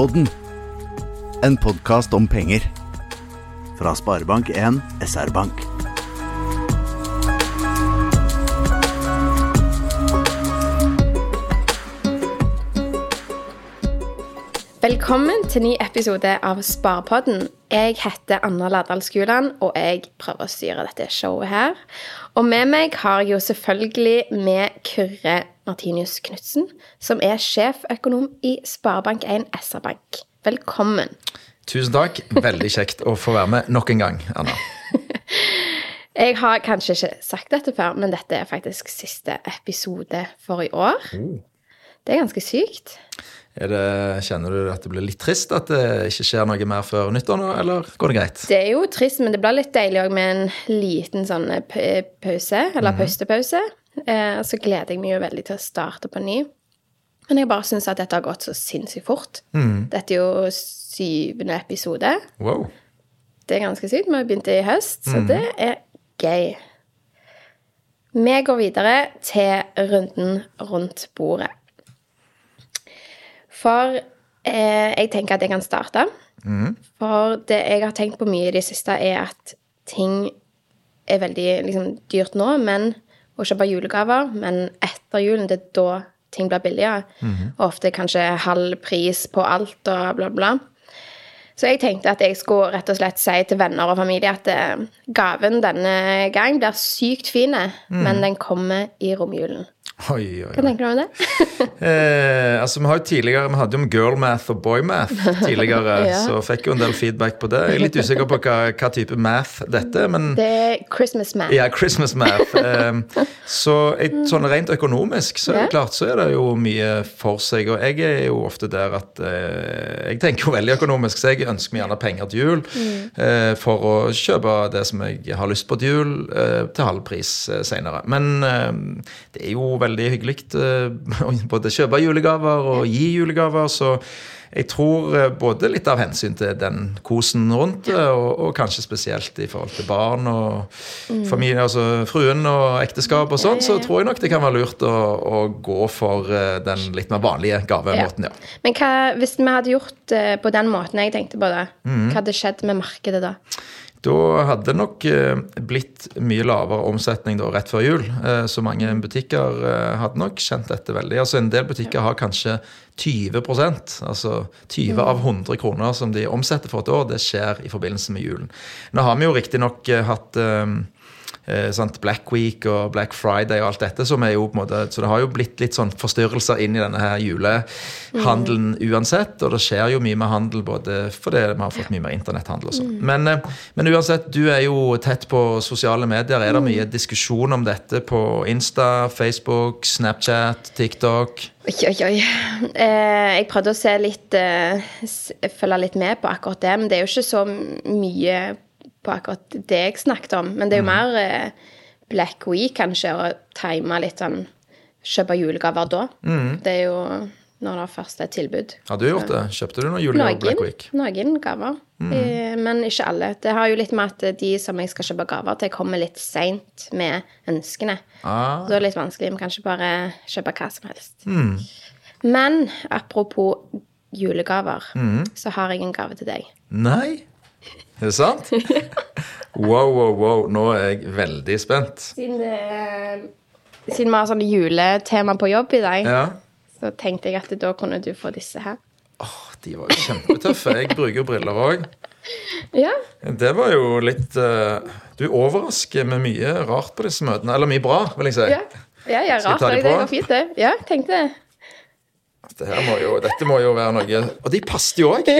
Sparepodden. En podkast om penger. Fra Sparebank1 SR-Bank. Velkommen til ny episode av Sparepodden. Jeg heter Anna Lardal Skuland, og jeg prøver å styre dette showet her. Og med meg har jeg jo selvfølgelig med Kyrre Martinius Knutsen, som er sjeføkonom i Sparebank1 SR-Bank. Velkommen. Tusen takk. Veldig kjekt å få være med nok en gang, Anna. Jeg har kanskje ikke sagt dette før, men dette er faktisk siste episode for i år. Det er ganske sykt. Er det, kjenner du at det blir litt trist at det ikke skjer noe mer før nyttår nå, eller går det greit? Det er jo trist, men det blir litt deilig òg med en liten sånn pause, eller pustepause. Eh, så gleder jeg meg jo veldig til å starte på ny. Men jeg bare syns at dette har gått så sinnssykt fort. Dette er jo syvende episode. Wow. Det er ganske sykt. Vi har begynt i høst, så det er gøy. Vi går videre til runden rundt bordet. For eh, jeg tenker at jeg kan starte. For det jeg har tenkt på mye i det siste, er at ting er veldig liksom, dyrt nå, men å kjøpe julegaver, men etter julen, det er da ting blir billigere. Og ofte kanskje halv pris på alt og bla, bla. Så jeg tenkte at jeg skulle rett og slett si til venner og familie at eh, gaven denne gang blir sykt fin, men den kommer i romjulen. Oi, oi, Hva tenker du om det? Eh, altså, vi, har jo tidligere, vi hadde jo om girl math og boy math tidligere, Ja. så fikk jo en del feedback på det. Jeg er litt usikker på hva, hva type math dette er, men Det er Christmas math. Ja, Christmas math. Eh, så jeg, sånn rent økonomisk så er det Ja. klart så er det jo mye for seg. Og jeg er jo ofte der at eh, jeg tenker jo veldig økonomisk, så jeg ønsker meg gjerne penger til jul eh, for å kjøpe det som jeg har lyst på til jul, eh, til halv pris eh, senere. Men eh, det er jo veldig hyggelig eh, å både kjøpe julegaver og gi julegaver, så jeg tror eh, både litt av hensyn til den kosen rundt det, og, og kanskje spesielt i forhold til barn og familie, altså fruen og ekteskap og sånn, så tror jeg nok det kan være lurt å, å gå for eh, den litt mer vanlige gavemåten, ja. Men hva, hvis vi hadde gjort på den måten jeg tenkte på det, Mhm. hva hadde skjedd med markedet da? Da hadde det nok eh, blitt mye lavere omsetning da, rett før jul. Eh, så mange butikker eh, hadde nok kjent dette veldig. Altså En del butikker har kanskje 20% altså 20 av 100 kroner som de omsetter for et år. Det skjer i forbindelse med julen. Nå har vi jo riktignok hatt sant, Black Week og Black Friday og alt dette, som er jo på en måte, så det har jo blitt litt sånn forstyrrelser inn i denne her julehandelen uansett. Og det skjer jo mye med handel både fordi vi har fått mye mer internetthandel og sånn. Men, eh, men uansett, du er jo tett på sosiale medier. Er det mye diskusjon om dette på Insta, Facebook, Snapchat, TikTok? Oi, oi, oi. Eh, jeg prøvde å se litt, eh, følge litt med på akkurat det, men det er jo ikke så mye på akkurat det jeg snakket om. Men det er jo mer eh, Black Week, kanskje, å time litt sånn Kjøpe julegaver da. Det er jo når det først er tilbud. Har du gjort det? Kjøpte du noen julegaver på Black Week? noen gaver, eh, men ikke alle. Det har jo litt med at de som jeg skal kjøpe gaver til, kommer litt seint med ønskene. Ah. Så det er litt vanskelig. Vi kan ikke bare kjøpe hva som helst. Men apropos julegaver, så har jeg en gave til deg. Nei? Er det sant? Wow, wow, wow. Nå er jeg veldig spent. Siden, vi har sånn juletema på jobb i dag, Ja. så tenkte jeg at da kunne du få disse her. Åh, de var jo kjempetøffe. Jeg bruker jo briller òg. Ja, Det var jo litt eh, Du overrasker med mye rart på disse møtene. Eller mye bra, vil jeg si. ja. ja, ja Skal rart. ta de Det på? går fint, det. Ja, tenkte det. Dette, her må jo, dette må jo være noe Og de passet jo òg!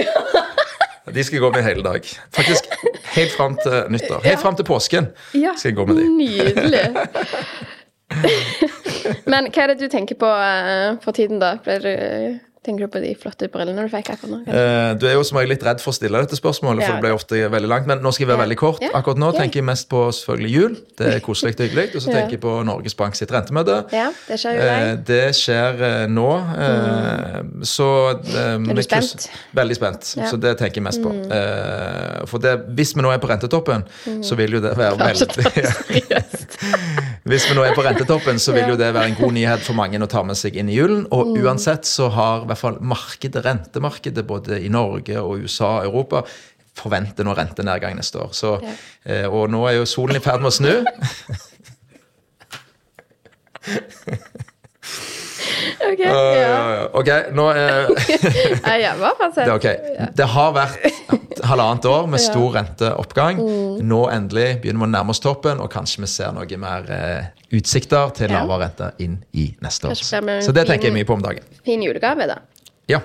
De skal jeg gå med hele dag. Faktisk helt fram til nyttår. Helt fram til påsken skal jeg gå med de. Nydelig. Men hva er det du tenker på eh, for tiden, da? Blir du, tenker du på de flotte brillene du fikk akkurat nå? Eh, Du er jo som regel litt redd for å stille dette spørsmålet, for Ja. det blir ofte veldig langt. Men nå skal jeg være Ja. veldig kort. Ja. Akkurat nå tenker jeg mest på selvfølgelig jul. Det er koselig og hyggelig. Og så tenker jeg på Norges Bank sitt rentemøte. Ja, det skjer jo Eh. Det skjer eh, nå. Mm. Så eh, Er du spent? Veldig spent. Så det tenker jeg mest på. Eh, For det, hvis vi nå er på rentetoppen, så vil jo det være veldig Seriøst. Hvis vi nå er på rentetoppen, så vil jo det være en god nyhet for mange å ta med seg inn i julen. Og Mm. uansett så har i hvert fall markedet, rentemarkedet både i Norge og USA og Europa forventer nå rentenedgang neste år. Så, eh, og nå er jo solen i ferd med å snu. Ok, ja. okay nå er Ja, ja, hva det, er ok. det har vært halvannet år med stor renteoppgang. Mm. Nå endelig begynner vi å nærme oss toppen, og kanskje vi ser noe mer uh, utsikter til lavere rente inn i neste år. Så det tenker jeg mye på om dagen. Fin julegave, da. Ja.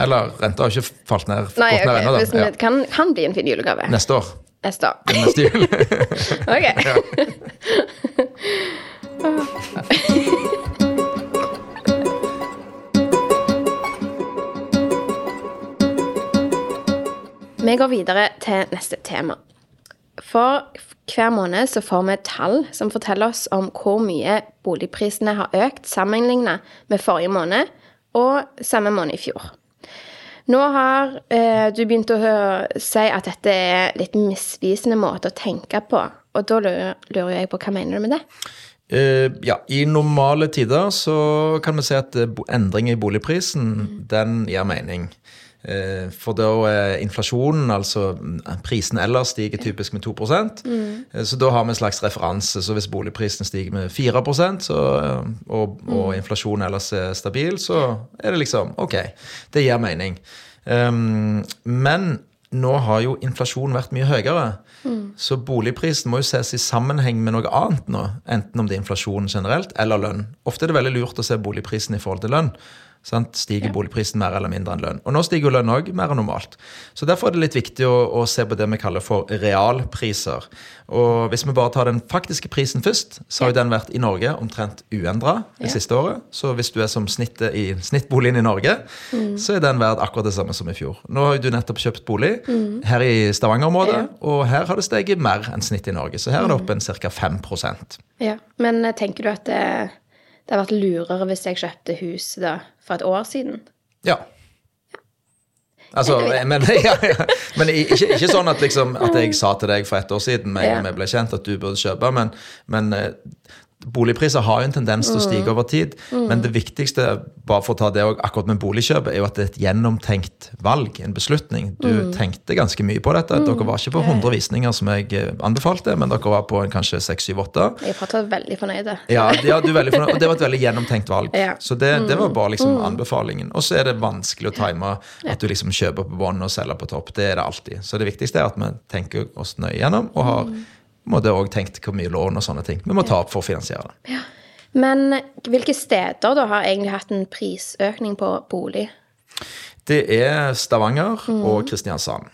Eller renta har ikke falt ned, Nei, okay. ned ennå, det kan, kan bli en fin julegave. Neste år. Neste år. Neste jul. Ok. Vi går videre til neste tema. For hver måned så får vi tall som forteller oss om hvor mye boligprisene har økt sammenlignet med forrige måned og samme måned i fjor. Nå har eh, du begynt å høre, si at dette er litt misvisende måte å tenke på. Og da lurer, lurer jeg på hva mener du med det? Uh, ja, I normale tider så kan vi si at endring i boligprisen, den gir mening. Eh, For da er inflasjonen, altså mm, prisen ellers, stiger typisk med 2 mm. Så da har vi en slags referanse. Så hvis boligprisen stiger med 4 så, og, og, mm. inflasjonen ellers er stabil, så er det liksom ok. Det gir mening. Um, men nå har jo inflasjonen vært mye høyere. Så boligprisen må jo ses i sammenheng med noe annet nå. Enten om det er inflasjon generelt eller lønn. Ofte er det veldig lurt å se boligprisen i forhold til lønn. Sant? Stiger boligprisen mer eller mindre enn lønn? Og nå stiger jo lønn òg mer enn normalt. Så Derfor er det litt viktig å, å se på det vi kaller for realpriser. Og Hvis vi bare tar den faktiske prisen først, så har jo den vært i Norge omtrent uendra det Ja. siste året. Så hvis du er som snittet i snittboligen i Norge, så er den verdt akkurat det samme som i fjor. Nå har jo du nettopp kjøpt bolig her i Stavanger-området, Ja. og her har det steget mer enn snittet i Norge. Så her er det oppe en ca. 5% Ja. Men eh, tenker du at det, det hadde vært lurere hvis jeg kjøpte hus da, for et år siden? Ja. Altså, men, ja, ja. men ikke, ikke sånn at, liksom, at jeg sa til deg for et år siden med Ja. vi ble kjent, at du burde kjøpe, men, men eh, boligpriser har jo en tendens til å Mm. stige over tid. Men det viktigste bare for å ta det også, akkurat med boligkjøpet, er jo at det er et gjennomtenkt valg, en beslutning. Du Mm. tenkte ganske mye på dette. Dere var ikke på 100 visninger som jeg eh, anbefalte, men dere var på en kanskje 6-7-8. Jeg er veldig fornøyd. Ja, ja du er veldig fornøyd, og det var et veldig gjennomtenkt valg. Ja. Så det, det var bare liksom anbefalingen. Og så er det vanskelig å time at du liksom kjøper på bånn og selger på topp. Det er det alltid. Så det viktigste er at vi tenker oss nøye gjennom, og har må det også tenkt hvor mye lån og sånne ting vi må ta opp for å finansiere det. Men hvilke steder da har egentlig hatt en prisøkning på bolig? Det er Stavanger og Kristiansand.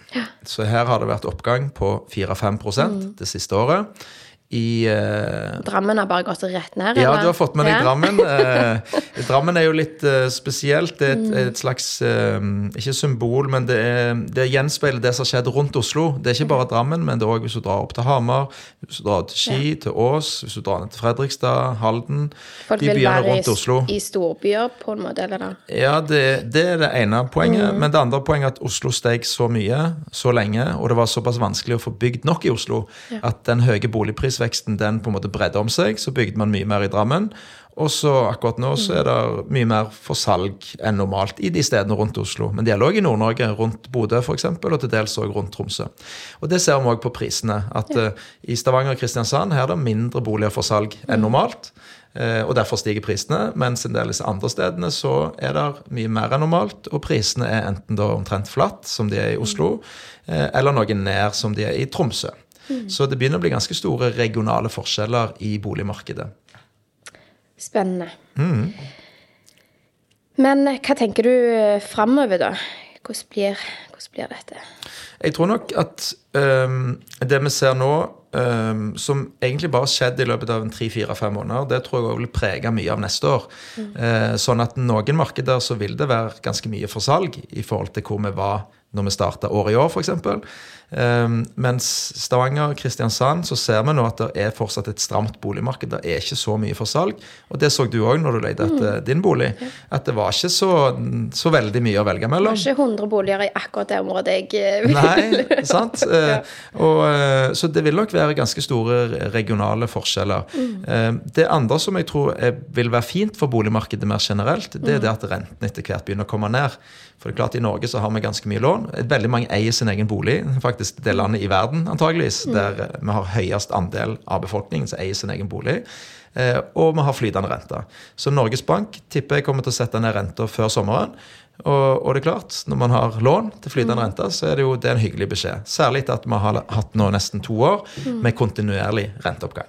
Så her har det vært oppgang på 4-5 mm. det siste året. I uh, Drammen har bare gått rett ned? Ja, eller? du har fått med deg Ja. Drammen. Uh, Drammen er jo litt uh, spesielt. Det er Mm. et, et slags Ikke symbol, men det, er, det gjenspeiler det som har skjedd rundt Oslo. Det er ikke bare Drammen, men det er òg hvis du drar opp til Hamar, hvis du drar til Ski, til Ås, hvis du drar ned til Fredrikstad, Halden Folk De byene rundt Oslo. i, i storbyer på en måte, eller da? Ja, det, det er det ene poenget. Mm. Men det andre poenget er at Oslo steg så mye så lenge, og det var såpass vanskelig å få bygd nok i Oslo, at den høye boligprisveksten den på en måte bredde om seg. Så bygde man mye mer i Drammen. Og så akkurat nå så er det mye mer for salg enn normalt i de stedene rundt Oslo. Men det gjelder òg i Nord-Norge, rundt Bodø f.eks., og til dels òg rundt Tromsø. Og det ser vi òg på prisene. At uh, i Stavanger og Kristiansand her er det mindre boliger for salg enn normalt. Uh, og derfor stiger prisene, mens en del av disse andre stedene så er det mye mer enn normalt, og prisene er enten da omtrent flatt, som de er i Oslo, uh, eller noe ned, som de er i Tromsø. Så det begynner å bli ganske store regionale forskjeller i boligmarkedet. Spennende. Mm. Men eh, hva tenker du eh, framover, da? Hvordan blir, hvordan blir dette? Jeg tror nok at um, det vi ser nå, um, som egentlig bare skjedde i løpet av tre-fire-fem måneder, det tror jeg også vil prege mye av neste år. Eh, sånn at noen markeder så vil det være ganske mye for salg i forhold til hvor vi var når vi starta året i år, f.eks. Um, mens Stavanger, og Kristiansand, så ser vi nå at det er fortsatt et stramt boligmarked. Det er ikke så mye for salg. Og det så du òg når du leide etter mm. din bolig. At det var ikke så, så, veldig mye å velge mellom. Det var ikke 100 boliger i akkurat det området jeg eh, ville. Nei, sant. ja. Eh, og, eh, så det vil nok være ganske store regionale forskjeller. Mm. Det andre som jeg tror er, vil være fint for boligmarkedet mer generelt, det er mm. det at renten etter hvert begynner å komme ned. For det er klart I Norge så har vi ganske mye lån. Veldig mange eier sin egen bolig. Faktisk det landet i verden antageligvis, mm. der eh, vi har høyest andel av befolkningen som eier sin egen bolig. Eh, og vi har flytende rente. Så Norges Bank tipper jeg kommer til å sette ned renta før sommeren. Og, og, det er klart, når man har lån til flytende mm. rente, så er det jo det er en hyggelig beskjed. Særlig at vi har hatt nå nesten to år mm. med kontinuerlig renteoppgang.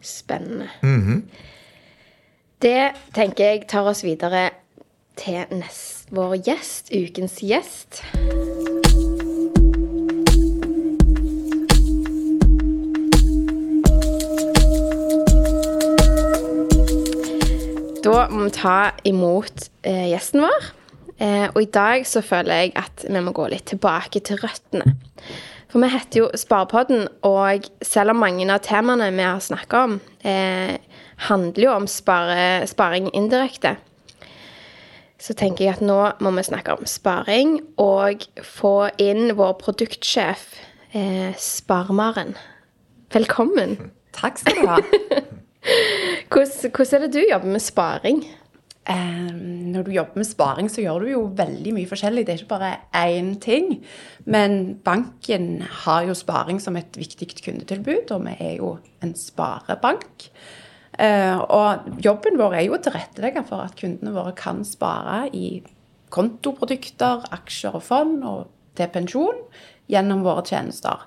Spennende. Mm -hmm. Det tenker jeg tar oss videre til neste vår gjest, ukens gjest. Da må vi ta imot eh, gjesten vår. Eh, og i dag så føler jeg at vi må gå litt tilbake til røttene. For vi heter jo Sparepodden, og selv om mange av temaene vi har snakka om, eh, handler jo om spare, sparing indirekte, så tenker jeg at nå må vi snakke om sparing og få inn vår produktsjef eh, Sparmaren. Velkommen. Takk skal du ha. hvordan, hvordan, er det du jobber med sparing? Eh, når du jobber med sparing, så gjør du jo veldig mye forskjellig. Det er ikke bare én ting. Men banken har jo sparing som et viktig kundetilbud, og vi er jo en sparebank. Uh, og jobben vår er jo å tilrettelegge for at kundene våre kan spare i kontoprodukter, aksjer og fond og til pensjon gjennom våre tjenester.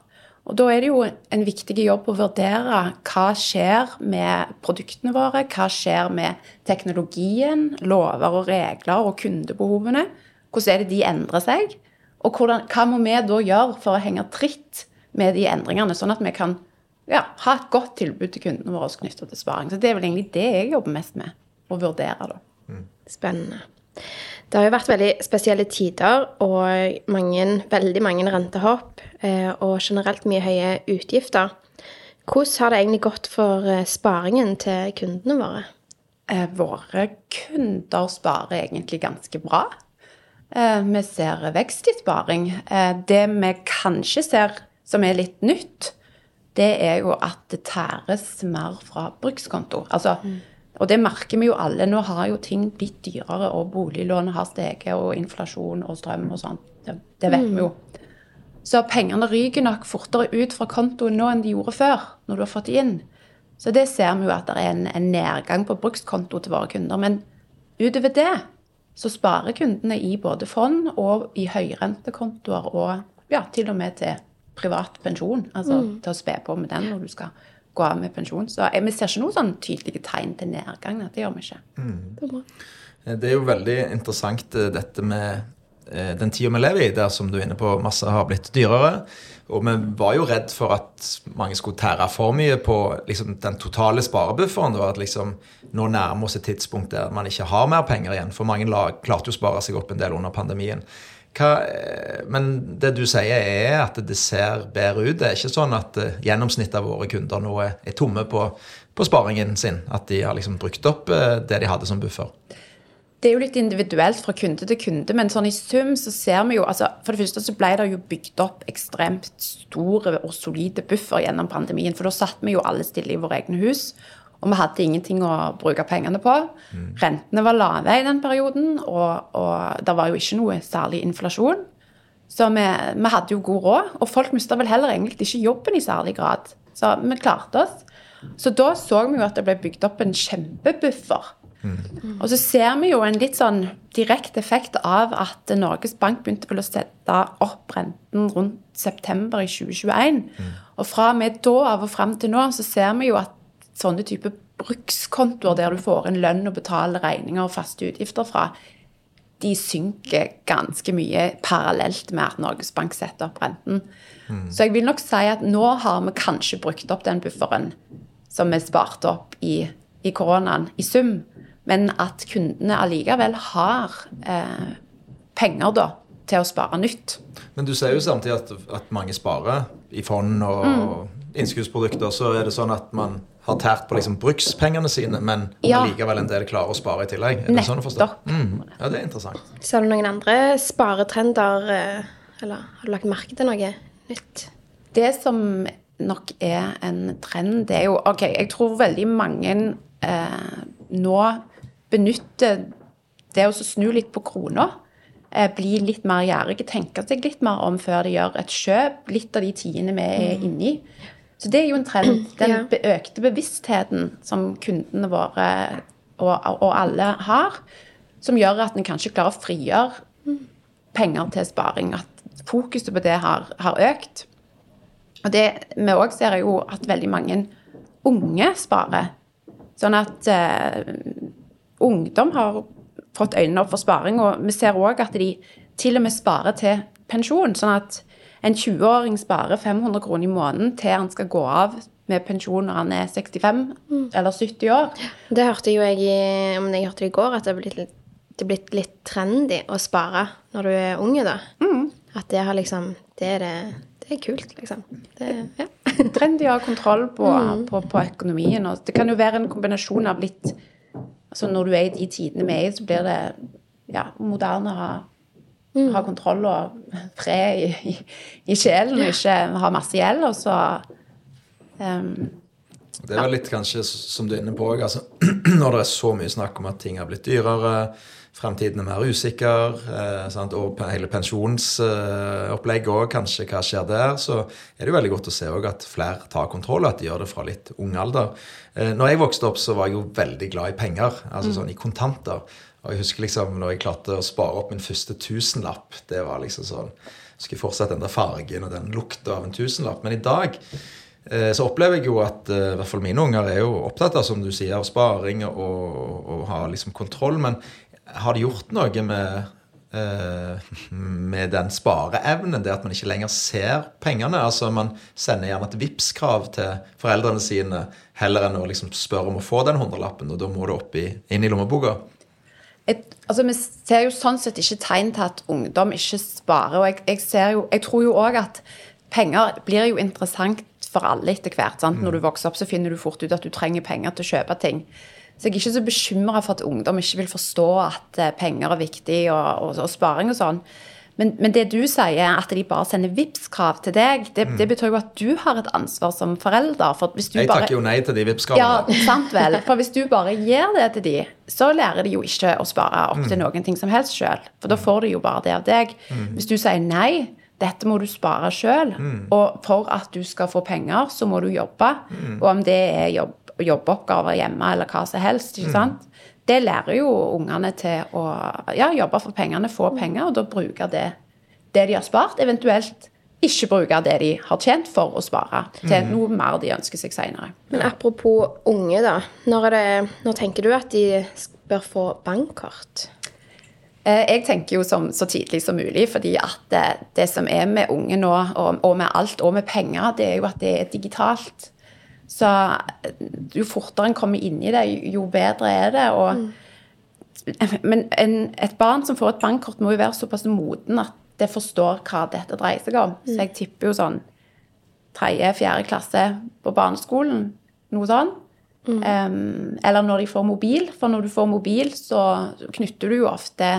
Og Da er det jo en viktig jobb å vurdere hva skjer med produktene våre, hva skjer med teknologien, lover og regler og kundebehovene. Hvordan er det de endrer seg? Og hvordan, hva må vi da gjøre for å henge tritt med de endringene, sånn at vi kan ja, ha et godt tilbud til kundene våre knytta til sparing. Så det er vel egentlig det jeg jobber mest med. Å vurdere, da. Mm. Spennende. Det har jo vært veldig spesielle tider og mange, veldig mange rentehopp eh, og generelt mye høye utgifter. Hvordan har det egentlig gått for eh, sparingen til kundene våre? Eh, våre kunder sparer egentlig ganske bra. Vi ser vekst i sparing. Det vi kanskje ser som er litt nytt, det er jo at det tæres mer fra brukskonto. Altså, mm. Og det merker vi jo alle. Nå har jo ting blitt dyrere, og boliglånet har steget, og inflasjon og strøm og sånt. Det, det vet mm. vi jo. Så pengene ryker nok fortere ut fra kontoen nå enn de gjorde før, når du har fått de inn. Så det ser vi jo at det er en, en nedgang på brukskonto til våre kunder. Men utover det så sparer kundene i både fond og i høyrentekontoer, og ja, til og med til privat pensjon. Altså mm. til å spe på med den når du skal gå av med pensjon. Så vi ser ikke noen sånn tydelige tegn til nedgang. Det gjør vi ikke. Mm. Det, er eh, det, er jo veldig interessant eh, dette med eh, den tida vi lever i, der som du er inne på, masse har blitt dyrere. Og vi var jo redd for at mange skulle tære for mye på liksom, den totale sparebufferen. Det var at liksom, Nå nærmer oss et tidspunkt der man ikke har mer penger igjen. For mange lag klarte jo å spare seg opp en del under pandemien. Hva, eh, men det du sier, er at det ser bedre ut. Det er ikke sånn at uh, gjennomsnittet av våre kunder nå er, er tomme på, på, sparingen sin. At de har liksom brukt opp uh, det de hadde som buffer. Det er jo litt individuelt fra kunde til kunde, men sånn i sum så ser vi jo altså For det første så ble det jo bygd opp ekstremt store og solide buffer gjennom pandemien. For da satt vi jo alle stille i våre egne hus. Og vi hadde ingenting å bruke pengene på. Mm. Rentene var lave i den perioden, og, og det var jo ikke noe særlig inflasjon. Så vi, vi hadde jo god råd, og folk mista vel heller egentlig ikke jobben i særlig grad. Så vi klarte oss. Så da så vi jo at det ble bygd opp en kjempebuffer. Mm. Og så ser vi jo en litt sånn direkte effekt av at Norges Bank begynte vel å sette opp renten rundt september i 2021. Mm. Og fra og med da av og fram til nå så ser vi jo at sånne type brukskontoer der du får en lønn og betaler regninger og faste utgifter fra, de synker ganske mye parallelt med at Norges Bank setter opp renten. Mm. Så jeg vil nok si at nå har vi kanskje brukt opp den bufferen som vi sparte opp i, i koronaen, i sum. Men at kundene allikevel har eh, penger da til å spare nytt. Men du ser jo samtidig at, at mange sparer i fond og Mm. innskuddsprodukter. Så er det sånn at man har tært på liksom brukspengene sine, men Ja. likevel en del klarer å spare i tillegg. Er det sånn å forstå? Mm. Ja, det er interessant. Så er du noen andre sparetrender, eh, eller har du lagt merke til noe nytt? Det som nok er en trend, det er jo OK, jeg tror veldig mange eh, nå benytter det å snu litt på krona. Eh, bli litt mer gjerrige, tenke seg litt mer om før de gjør et kjøp. Litt av de tidene vi er inne i. Så det er jo en trend. Den økte bevisstheten som kundene våre og, og alle har, som gjør at en kanskje klarer å frigjøre penger til sparing. At fokuset på det har, har økt. Og det vi òg ser, er jo at veldig mange unge sparer. Sånn at eh, ungdom har fått øynene opp for sparing, og vi ser òg at de til og med sparer til pensjon. Sånn at en 20-åring sparer 500 kroner i måneden til han skal gå av med pensjon når han er 65 eller 70 år. Det hørte jo jeg i, om jeg hørte det i går, at det er blitt det er blitt litt trendy å spare når du er unge, da. At det har liksom Det er det Det er kult, liksom. Det, ja. trendy å ha kontroll på, på, på økonomien. Og det kan jo være en kombinasjon av litt altså Når du er i de tidene vi er i, så blir det ja, moderne å ha, ha kontroll og fred i, i, i sjelen, og ikke ha masse gjeld. Og så um, Det er vel litt kanskje som du er inne på òg. Altså, når det er så mye snakk om at ting har blitt dyrere, fremtiden er mer usikker, eh, sant? og hele pensjonsopplegget òg, kanskje hva skjer der, så er det jo veldig godt å se òg at flere tar kontroll, og at de gjør det fra litt ung alder. Eh, når jeg vokste opp, så var jeg jo veldig glad i penger, altså sånn i kontanter. Og jeg husker liksom når jeg klarte å spare opp min første tusenlapp, det var liksom sånn Skulle fortsatt den der fargen og den lukta av en tusenlapp. Men i dag Eh, Så opplever jeg jo at eh, i hvert fall mine unger er jo opptatt av som du sier, av sparing og, og ha liksom kontroll. Men har det gjort noe med, eh, med den spareevnen? Det at man ikke lenger ser pengene? Altså Man sender gjerne et vips krav til foreldrene sine heller enn å liksom spørre om å få den hundrelappen, og da må det opp i, inn i lommeboka. Et, altså, Vi ser jo sånn sett ikke tegn til at ungdom ikke sparer. og jeg, jeg, ser jo, jeg tror jo òg at penger blir jo interessant for alle etter hvert. Sant? Når du vokser opp, så finner du fort ut at du trenger penger til å kjøpe ting. Så jeg er ikke så bekymra for at ungdom ikke vil forstå at eh, penger er viktig, og, og, og sparing og sånn. Men, men det du sier, at de bare sender Vipps-krav til deg, det, det betyr jo at du har et ansvar som forelder. For hvis du Jeg bare... takker jo nei til de Ja, Vipps-kravene. sant vel. For hvis du bare gir det til de, så lærer de jo ikke å spare opp til noen ting som helst sjøl. For da får de jo bare det av deg. Hvis du sier nei, dette må du spare sjøl, og for at du skal få penger, så må du jobbe. Og om det er jobb, jobboppgaver hjemme eller hva som helst, ikke sant. Det lærer jo ungene til å ja, jobbe for pengene, få penger, og da bruke det, det de har spart, eventuelt ikke bruke det de har tjent for å spare, til noe mer de ønsker seg seinere. Men apropos unge, da. Når, det, når tenker du at de bør få bankkort? Eh, Jeg tenker jo som, så tidlig som mulig, fordi at det, det som er med unge nå, og, og med alt, og med penger, det er jo at det er digitalt. Så jo fortere en kommer inn i det, jo bedre er det. Og, Men en, et barn som får et bankkort, må jo være såpass moden at det forstår hva dette dreier seg om. Så jeg tipper jo sånn tredje-fjerde klasse på barneskolen, noe sånn. Em, eller når de får mobil, for når du får mobil, så knytter du jo ofte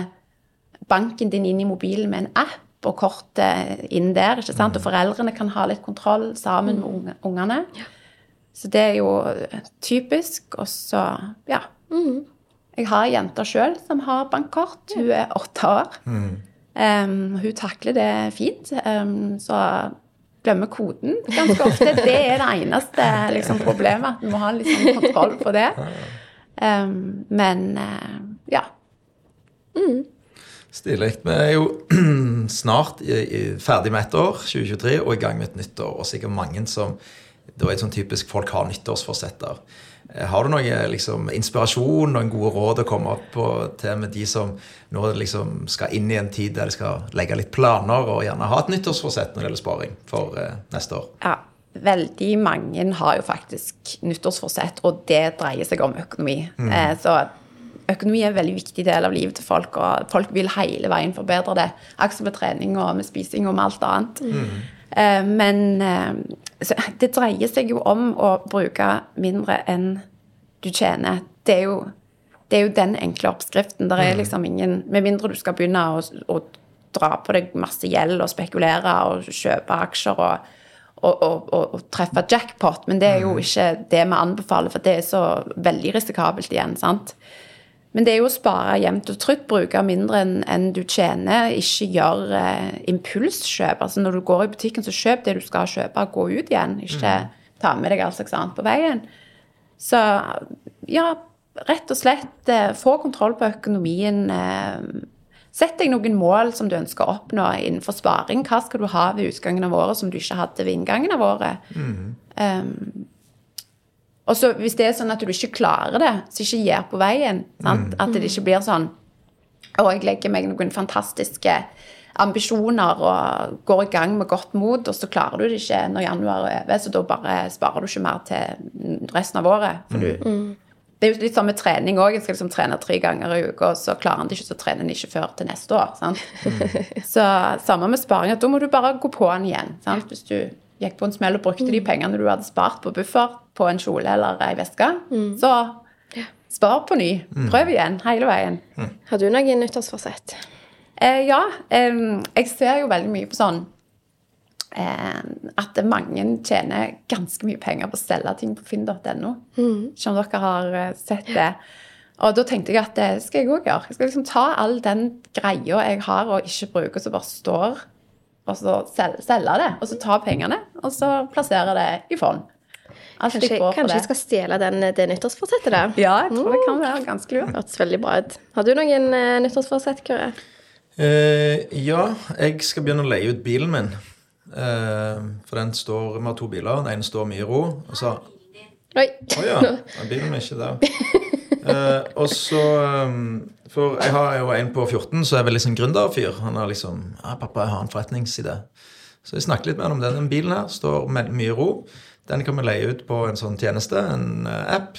banken din inn i mobilen med en app og kortet inn der. ikke sant? Og foreldrene kan ha litt kontroll sammen med ungene. ungene. Så det er jo typisk. Og så, ja. Jeg har ei jente sjøl som har bankkort. Hun er åtte år. Em, hun takler det fint. Um, så glemmer koden ganske ofte. Det er det eneste liksom, problemet. At vi må ha litt liksom, kontroll på det. Um, men uh, ja. Stilig. Vi er jo snart i, i, ferdig med ett år, 2023, og i gang med et nytt år. Og sikkert mange som Da er det sånn typisk folk har nyttårsforsetter. Eh, Har du noe liksom, inspirasjon og en gode råd å komme opp på til med de som nå liksom skal inn i en tid der de skal legge litt planer og gjerne ha et nyttårsforsett når det gjelder sparing for eh, neste år? ja. Veldig mange har jo faktisk nyttårsforsett, og det dreier seg om økonomi. Eh, så økonomi er en veldig viktig del av livet til folk, og folk vil hele veien forbedre det. Akkurat med trening og med spising og med alt annet. Eh, men eh, det dreier seg jo om å bruke mindre enn du tjener. Det er jo, det er jo den enkle oppskriften. Der er liksom ingen Med mindre du skal begynne å, å dra på deg masse gjeld og spekulere og kjøpe aksjer og, og, og, og, og treffe jackpot. Men det er jo ikke det vi anbefaler, for det er så veldig risikabelt igjen. sant? Men det er jo å spare jevnt og trutt, bruke mindre enn en du tjener. Ikke gjør eh, impulskjøp. Altså når du går i butikken, så kjøp det du skal kjøpe, og gå ut igjen. Ikke ta med deg alt slags annet på veien. Så ja, rett og slett eh, få kontroll på økonomien. Eh, Sett deg noen mål som du ønsker å oppnå innenfor sparing. Hva skal du ha ved utgangen av året som du ikke hadde ved inngangen av året? Um, og så hvis det er sånn at du ikke klarer det, så ikke gjør på veien. Sant? At det ikke blir sånn Og jeg legger meg noen fantastiske ambisjoner og går i gang med godt mot, og så klarer du det ikke når januar er over, så da bare sparer du ikke mer til resten av året. For du, det er jo litt sånn med trening òg. Jeg skal liksom trene tre ganger i uka, og så klarer han det ikke, så trener han ikke før til neste år. sant? Så samme med sparing, at da må du bare gå på den igjen. sant? Hvis du gikk på en smell og brukte de pengene du hadde spart på buffer på en kjole eller ei veske, så spar på ny. Prøv igjen hele veien. Har du noen nyttårsforsett? Eh, ja, eh, jeg ser jo veldig mye på sånn eh, at mange tjener ganske mye penger på å selge ting på finn.no. Ikke om dere har eh, sett det. Og da tenkte jeg at det skal jeg òg gjøre. Jeg skal liksom ta all den greia jeg har og ikke bruker, som bare står, og så selge, selge det. Og så ta pengene, og så plassere det i fond. Alt Kanskje, får kanskje jeg skal stjele den, det nyttårsforsettet der? Ja, jeg tror det kan være ganske lurt. Hørtes veldig bra ut. Har du noen uh, nyttårsforsett, Kåre? Uh, ja, jeg skal begynne å leie ut bilen min. Uh, for den står Vi har to biler. Den ene står mye i ro. Og så Oi! Å oh, ja. Bilen er ikke der. Eh, og så um, For jeg har jo en på 14 som er veldig sånn gründerfyr. Han har liksom ja, 'Pappa, jeg har en forretningsidé.' Så jeg snakket litt med han om den. Den bilen her står med mye ro. Den kan vi leie ut på en sånn tjeneste, en eh, app.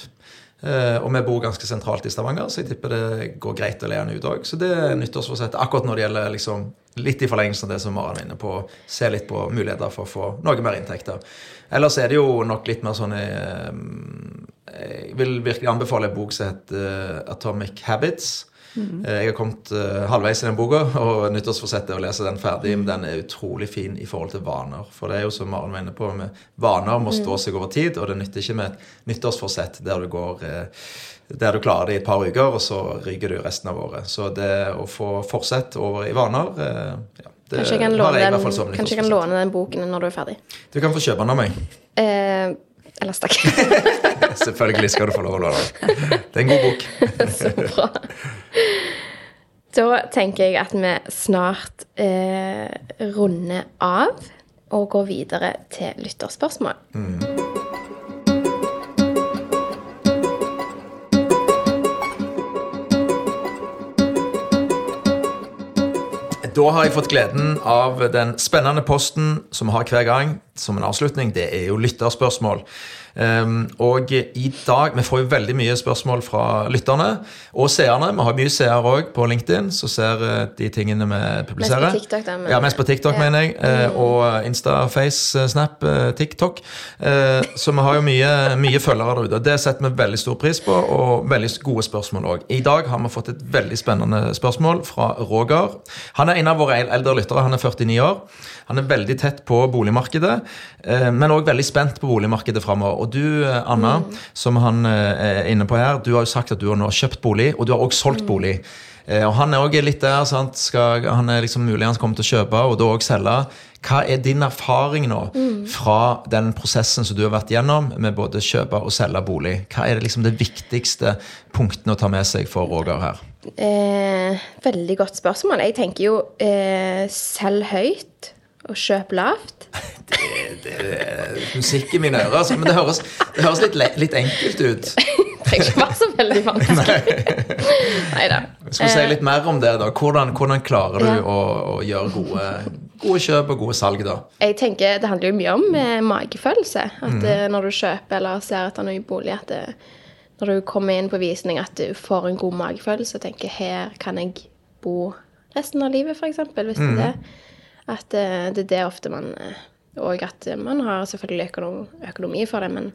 Eh, og vi bor ganske sentralt i Stavanger, så jeg tipper det går greit å leie den ut òg. Så det er nyttårsforsett akkurat når det gjelder liksom, litt i forlengelsen av det som Maren var inne på. Se litt på muligheter for å få noe mer inntekter. Ellers er det jo nok litt mer sånn eh, Jeg vil virkelig anbefale en bok som heter eh, Atomic Habits. Eh, Jeg har kommet eh, halvveis i den boka, og nyttårsforsettet er å lese den ferdig. Men den er utrolig fin i forhold til vaner. For det er jo som Maren var inne på, med vaner må stå seg over tid. Og det nytter ikke med et nyttårsforsett der du går eh, der du klarer det i et par uker, og så ryker du resten av året. Så det å få forsett over i vaner ja, det Kanskje jeg kan låne jeg den, kanskje jeg kan låne den boken når du er ferdig. Du kan få kjøpe den av meg. Eh, ellers takk. Selvfølgelig skal du få lov å låne den. Det er en god bok. Så bra. Da tenker jeg at vi snart eh, runder av og går videre til lytterspørsmål. Da har jeg fått gleden av den spennende posten som vi har hver gang som en avslutning. Det er jo lytterspørsmål. Um, og i dag Vi får jo veldig mye spørsmål fra lytterne og seerne. Vi har mye seere òg på LinkedIn som ser eh, de tingene vi publiserer. Mest på TikTok, da, men- Ja, mest på TikTok, Ja. Mm. mener jeg. eh, Og Insta, Face, eh, Snap, eh, TikTok. Uh, Så vi har jo mye, mye følgere der ute. Det setter vi veldig stor pris på, og veldig gode spørsmål òg. I dag har vi fått et veldig spennende spørsmål fra Roger. Han er en av våre eldre lyttere. Han er 49 år. Han er veldig tett på boligmarkedet, eh, men òg veldig spent på boligmarkedet framover. Og du, eh, Anna, Mm. som han eh, er inne på her, du har jo sagt at du har nå kjøpt bolig, og du har òg Mm. solgt bolig. Eh, Og Han er også litt der, sant? Skal, han er liksom mulig han kommer til å kjøpe og da òg selge. Hva er din erfaring nå Mm. fra den prosessen som du har vært gjennom med både kjøpe og selge bolig? Hva er det liksom det viktigste punktene å ta med seg for Roger her? Eh, veldig godt spørsmål. Jeg tenker jo eh, selg høyt og kjøp lavt. Det er Musikk i mine ører, altså. Men det høres, det høres litt, litt enkelt ut. Trenger ikke være så veldig vanskelig. Nei da. Skal vi si litt mer om det, da? Hvordan, hvordan klarer du Ja. å, å gjøre gode, gode kjøp og gode salg, da? Jeg tenker Det handler jo mye om eh, magefølelse. At Mm. eh, når du kjøper eller ser etter en ny bolig, at det, når du kommer inn på visning, at du får en god magefølelse og tenker her kan jeg bo resten av livet, f.eks. Hvis det er det. At eh, det er det ofte man eh, Og at man har selvfølgelig økonom, økonomi for det, men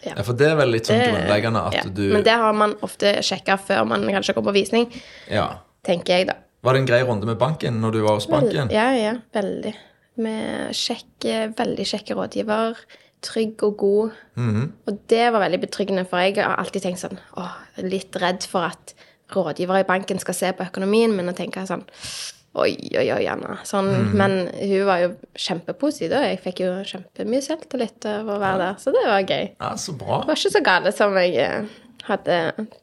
ja. Ja, for det er vel litt sånn grunnleggende at ja. du Men det har man ofte sjekka før man kanskje går på visning, Ja. tenker jeg, da. Var det en grei runde med banken når du var hos banken? Ja, ja, veldig. Med kjekke, veldig kjekke rådgiver. Trygg og god. Mhm. Og det var veldig betryggende, for jeg har alltid tenkt sånn Å, litt redd for at rådgivere i banken skal se på økonomien min og tenke sånn Oi, oi, oi, Anna. Sånn, Men hun var jo kjempepositiv, og jeg fikk jo kjempemye selvtillit av å være der. Så det var gøy. Ja, så bra. Det var ikke så gale som jeg eh, hadde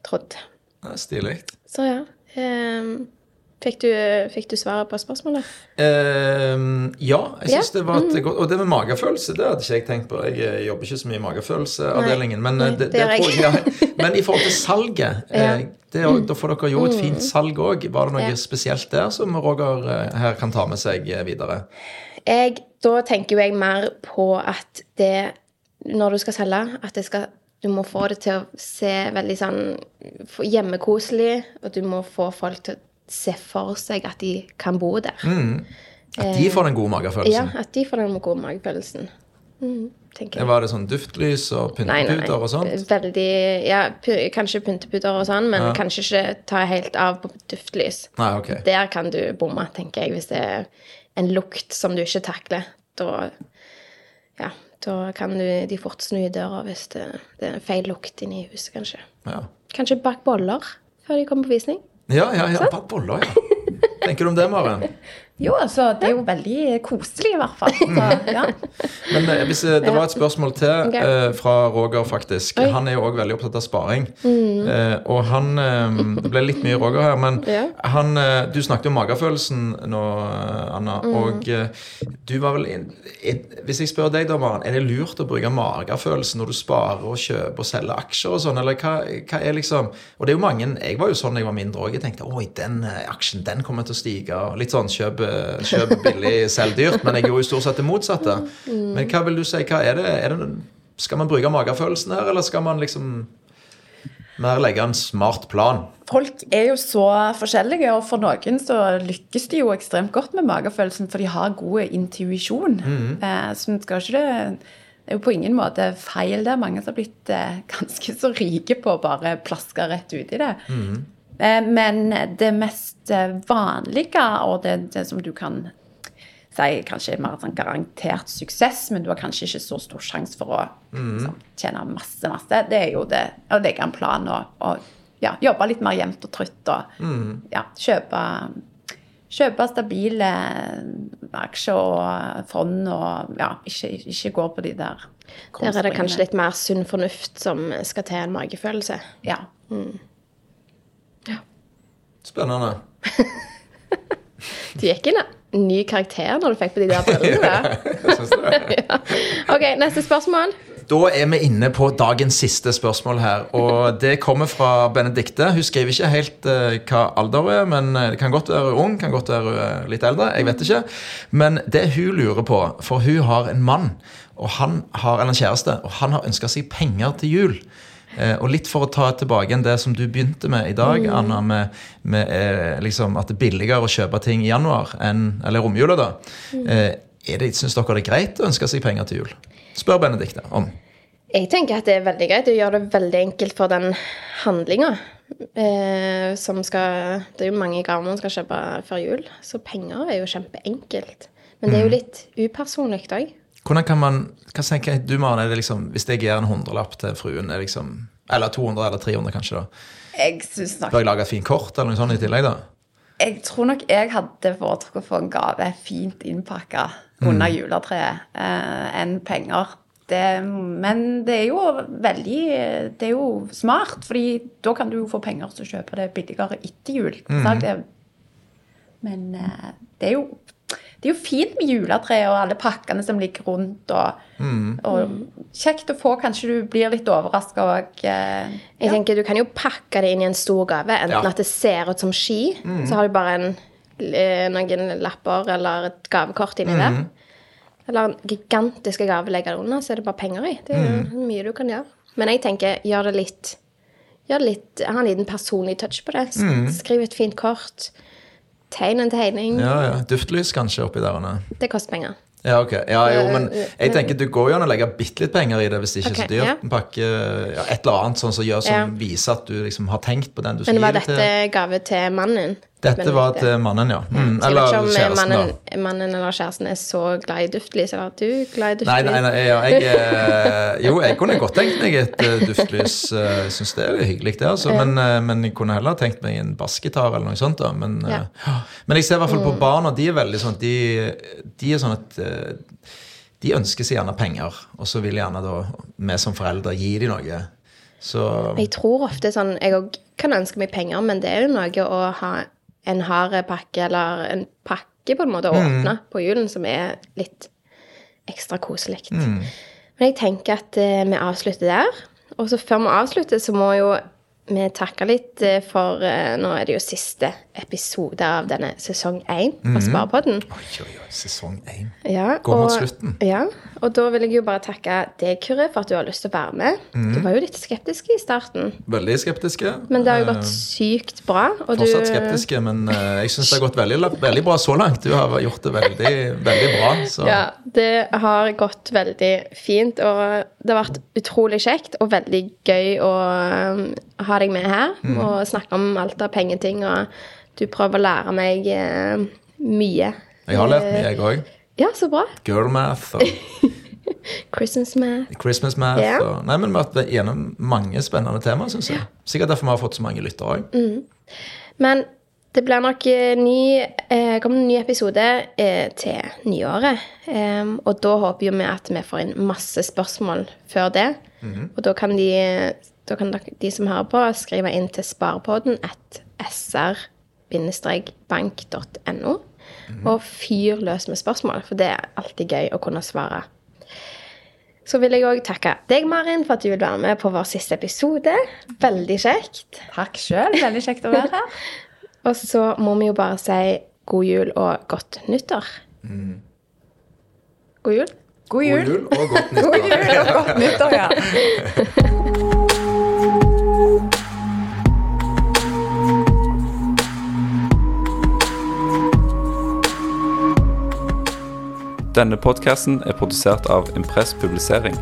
trodd. Ja, Stilig. Så ja. Um, fikk, du, fikk du svaret på spørsmålet? Ehm, ja, jeg syns Ja. det var et godt Og det med magefølelse, det hadde ikke jeg tenkt på. Jeg eh, jobber ikke så mye i magefølelseavdelingen, men eh, Nei, det, det det jeg. jeg. Men i forhold til salget, Ja. Eh, det, er da får dere jo et Mm. fint salg òg. Var det noe Ja. spesielt der som Roger eh, her kan ta med seg eh, videre? Jeg, da tenker jo jeg mer på at det Når du skal selge, at det skal du må få det til å se veldig sånn hjemmekoselig, og du må få folk til å se for seg at de kan bo der. At de får den gode magefølelsen? Ja, at de får den gode magefølelsen. Mm, tenker jeg. Var det sånn duftlys og pynteputer og sånt? Veldig Ja, kanskje pynteputer og sånn, men kanskje ikke ta helt av på duftlys. Nei, ok. Der kan du bomme, tenker jeg, hvis det er en lukt som du ikke takler. Da, ja, da kan du, de fort snu i døra hvis det, det er feil lukt inne i huset, kanskje. Ja, Kanskje bak boller før de kommer på visning. ja, ja. ja bak boller, ja. Tenker du om det, Maren? Jo, altså, det er jo veldig koselig, i hvert fall. Så, ja. Men eh, hvis eh, det var et spørsmål til okay. eh, fra Roger, faktisk. Oi. Mm. Han er jo òg veldig opptatt av sparing. Eh, og han eh, Det ble litt mye Roger her, men Ja. han Du snakket om magefølelsen nå, Anna. Mm. Og du var vel inn, inn, Hvis jeg spør deg, da, Maren, er det lurt å bruke magefølelsen når du sparer og kjøper og selger aksjer og sånn, eller hva, hva er liksom Og det er jo mange Jeg var jo sånn da jeg var mindre òg. Jeg tenkte oi, den aksjen, den kommer til å stige. og Litt sånn kjøp, kjøp billig, selg dyrt. Men jeg gjorde jo stort sett det motsatte. Men hva vil du si? Er det? Er det skal man bruke magefølelsen her, eller skal man liksom mer legge en smart plan? Folk er jo så forskjellige, og for noen så lykkes de jo ekstremt godt med magefølelsen, for de har god intuisjon. Eh, så vi skal ikke det det er jo på ingen måte feil det. er Mange som har blitt eh, ganske så rike på å bare plaske rett ut i det. Eh, men det mest eh, vanlige, og det, det som du kan si kanskje er mer sånn garantert suksess, men du har kanskje ikke så stor sjanse for å liksom, tjene masse, masse, det er jo det. Å legge en plan og, og ja, jobbe litt mer jevnt og trutt og ja, kjøpe, kjøpe stabile aksjer og fond og ja, ikke, ikke gå på de der Der er det kanskje litt mer sunn fornuft som skal til en magefølelse. Ja. Spennende. Du gikk inn en ny karakter når du fikk på de der brillene. ja. Ok, neste spørsmål. Da er vi inne på dagens siste spørsmål her. Og det kommer fra Benedikte. Hun skriver ikke helt uh, hva alder hun er, men eh, det kan godt være ung, kan godt være eh, litt eldre. Jeg vet ikke. Men det hun lurer på, for hun har en mann, og han har, eller en kjæreste, og han har ønska seg penger til jul. Eh, og litt for å ta tilbake igjen det som du begynte med i dag, Anna, med, med eh, liksom at det er billigere å kjøpe ting i januar enn eller romjula, da. Mm. er det, Syns dere det er greit å ønske seg penger til jul? Spør Benedicte om. Jeg tenker at det er veldig greit. Du gjør det veldig enkelt for den handlinga. Eh, som skal Det er jo mange gaver man skal kjøpe før jul, så penger er jo kjempeenkelt. Men det er jo litt upersonlig òg. Hvordan kan man hva tenker du, Maren, er det liksom, Hvis jeg gir en hundrelapp til fruen, liksom, eller 200 eller 300 kanskje, da, Jeg synes nok bør jeg lage et fint kort eller noe sånt i tillegg? da? Jeg tror nok jeg hadde foretrukket å få en gave fint innpakka under juletreet eh, enn penger. Det, men det er jo veldig Det er jo smart, fordi da kan du jo få penger til å kjøpe det billigere etter jul. Mm. Det, men eh, det er jo det er jo fint med juletre og alle pakkene som ligger rundt. Og, og kjekt å få. Kanskje du blir litt overraska òg. Eh, Jeg tenker Du kan jo pakke det inn i en stor gave. Enten Ja. at det ser ut som ski, så har du bare en, eh, noen lapper eller et gavekort inni det. Eller en gigantisk gave legger det under, så er det bare penger i. Det er jo mye du kan gjøre. Men jeg tenker, gjør det litt Gjør det litt Ha en liten personlig touch på det. Skriv et fint kort. Tegn en tegning. Ja, ja. Duftlys kanskje oppi der. Anne. Det koster penger. Ja, ok. Ja, jo, men Eh, jeg tenker du går jo an å legge bitte litt penger i det hvis det ikke er okay, så dyrt. En pakke, ja, et eller annet sånn som gjør som viser at du liksom har tenkt på den du skal Men var gi det til. dette gave til mannen? Dette var til mannen, ja. Mm, Så jeg eller vet ikke om kjæresten, mannen, da. mannen eller kjæresten er så glad i duftlys, eller er du glad i duftlys? nei, nei ja, jeg, eh, jo, jeg kunne godt tenkt meg et eh, duftlys. eh, Jeg syns det er hyggelig, det. Altså. Men, men jeg kunne heller tenkt meg en bassgitar eller noe sånt. da Men, Ja. Mm. men jeg ser i hvert fall på barna, de er veldig sånn De, de er sånn at de ønsker seg gjerne penger, og så vil gjerne da vi som foreldre gi dem noe. Så Jeg tror ofte sånn Jeg òg kan ønske meg penger, men det er jo noe å ha en hard pakke, eller en pakke på en måte å Mm. åpne på julen, som er litt ekstra koselig. Mm. Men jeg tenker at eh, vi avslutter der. Og så før vi avslutter, så må jo vi takker litt eh, for eh, Nå er det jo siste episode av denne sesong én av Sparepodden. Oi, oi, oi, sesong én. Ja, Går mot slutten. Ja, og da vil jeg jo bare takke deg, Kyrre, for at du har lyst til å være med. Mm. Du var jo litt skeptisk i starten, Veldig skeptiske. men det har jo Eh, gått sykt bra. Og du, Fortsatt skeptiske, men eh, jeg syns det har gått veldig, veldig bra så langt. Du har gjort det veldig, veldig bra. Så Ja, det har gått veldig fint, og det har vært utrolig kjekt og veldig gøy å um, ha deg med her mm. og snakke om alt av pengeting, og du prøver å lære meg eh, mye. jeg har lært mye, jeg òg. Ja, så bra. Girl math og Christmas math. Christmas math. yeah. Og, nei, men Vi har vært gjennom mange spennende temaer, syns jeg. Sikkert derfor vi har fått så mange lyttere òg. Mm. Men det blir nok eh, ny, eh, kommer en ny episode eh, til nyåret. Em, og da håper jo vi at vi får inn masse spørsmål før det. Og da kan, de, da kan dere, de som hører på, skrive inn til sparepodden at sr-bank.no. Og fyr løs med spørsmål, for det er alltid gøy å kunne svare. Så vil jeg òg takke deg, Marin, for at du vil være med på vår siste episode. Veldig kjekt. Takk sjøl. Veldig kjekt å være her. Og så må vi jo bare si god jul og godt nyttår. God jul. God jul. God jul og godt nyttår. God jul og godt nyttår, ja. Denne podkasten er produsert av Impress Publisering.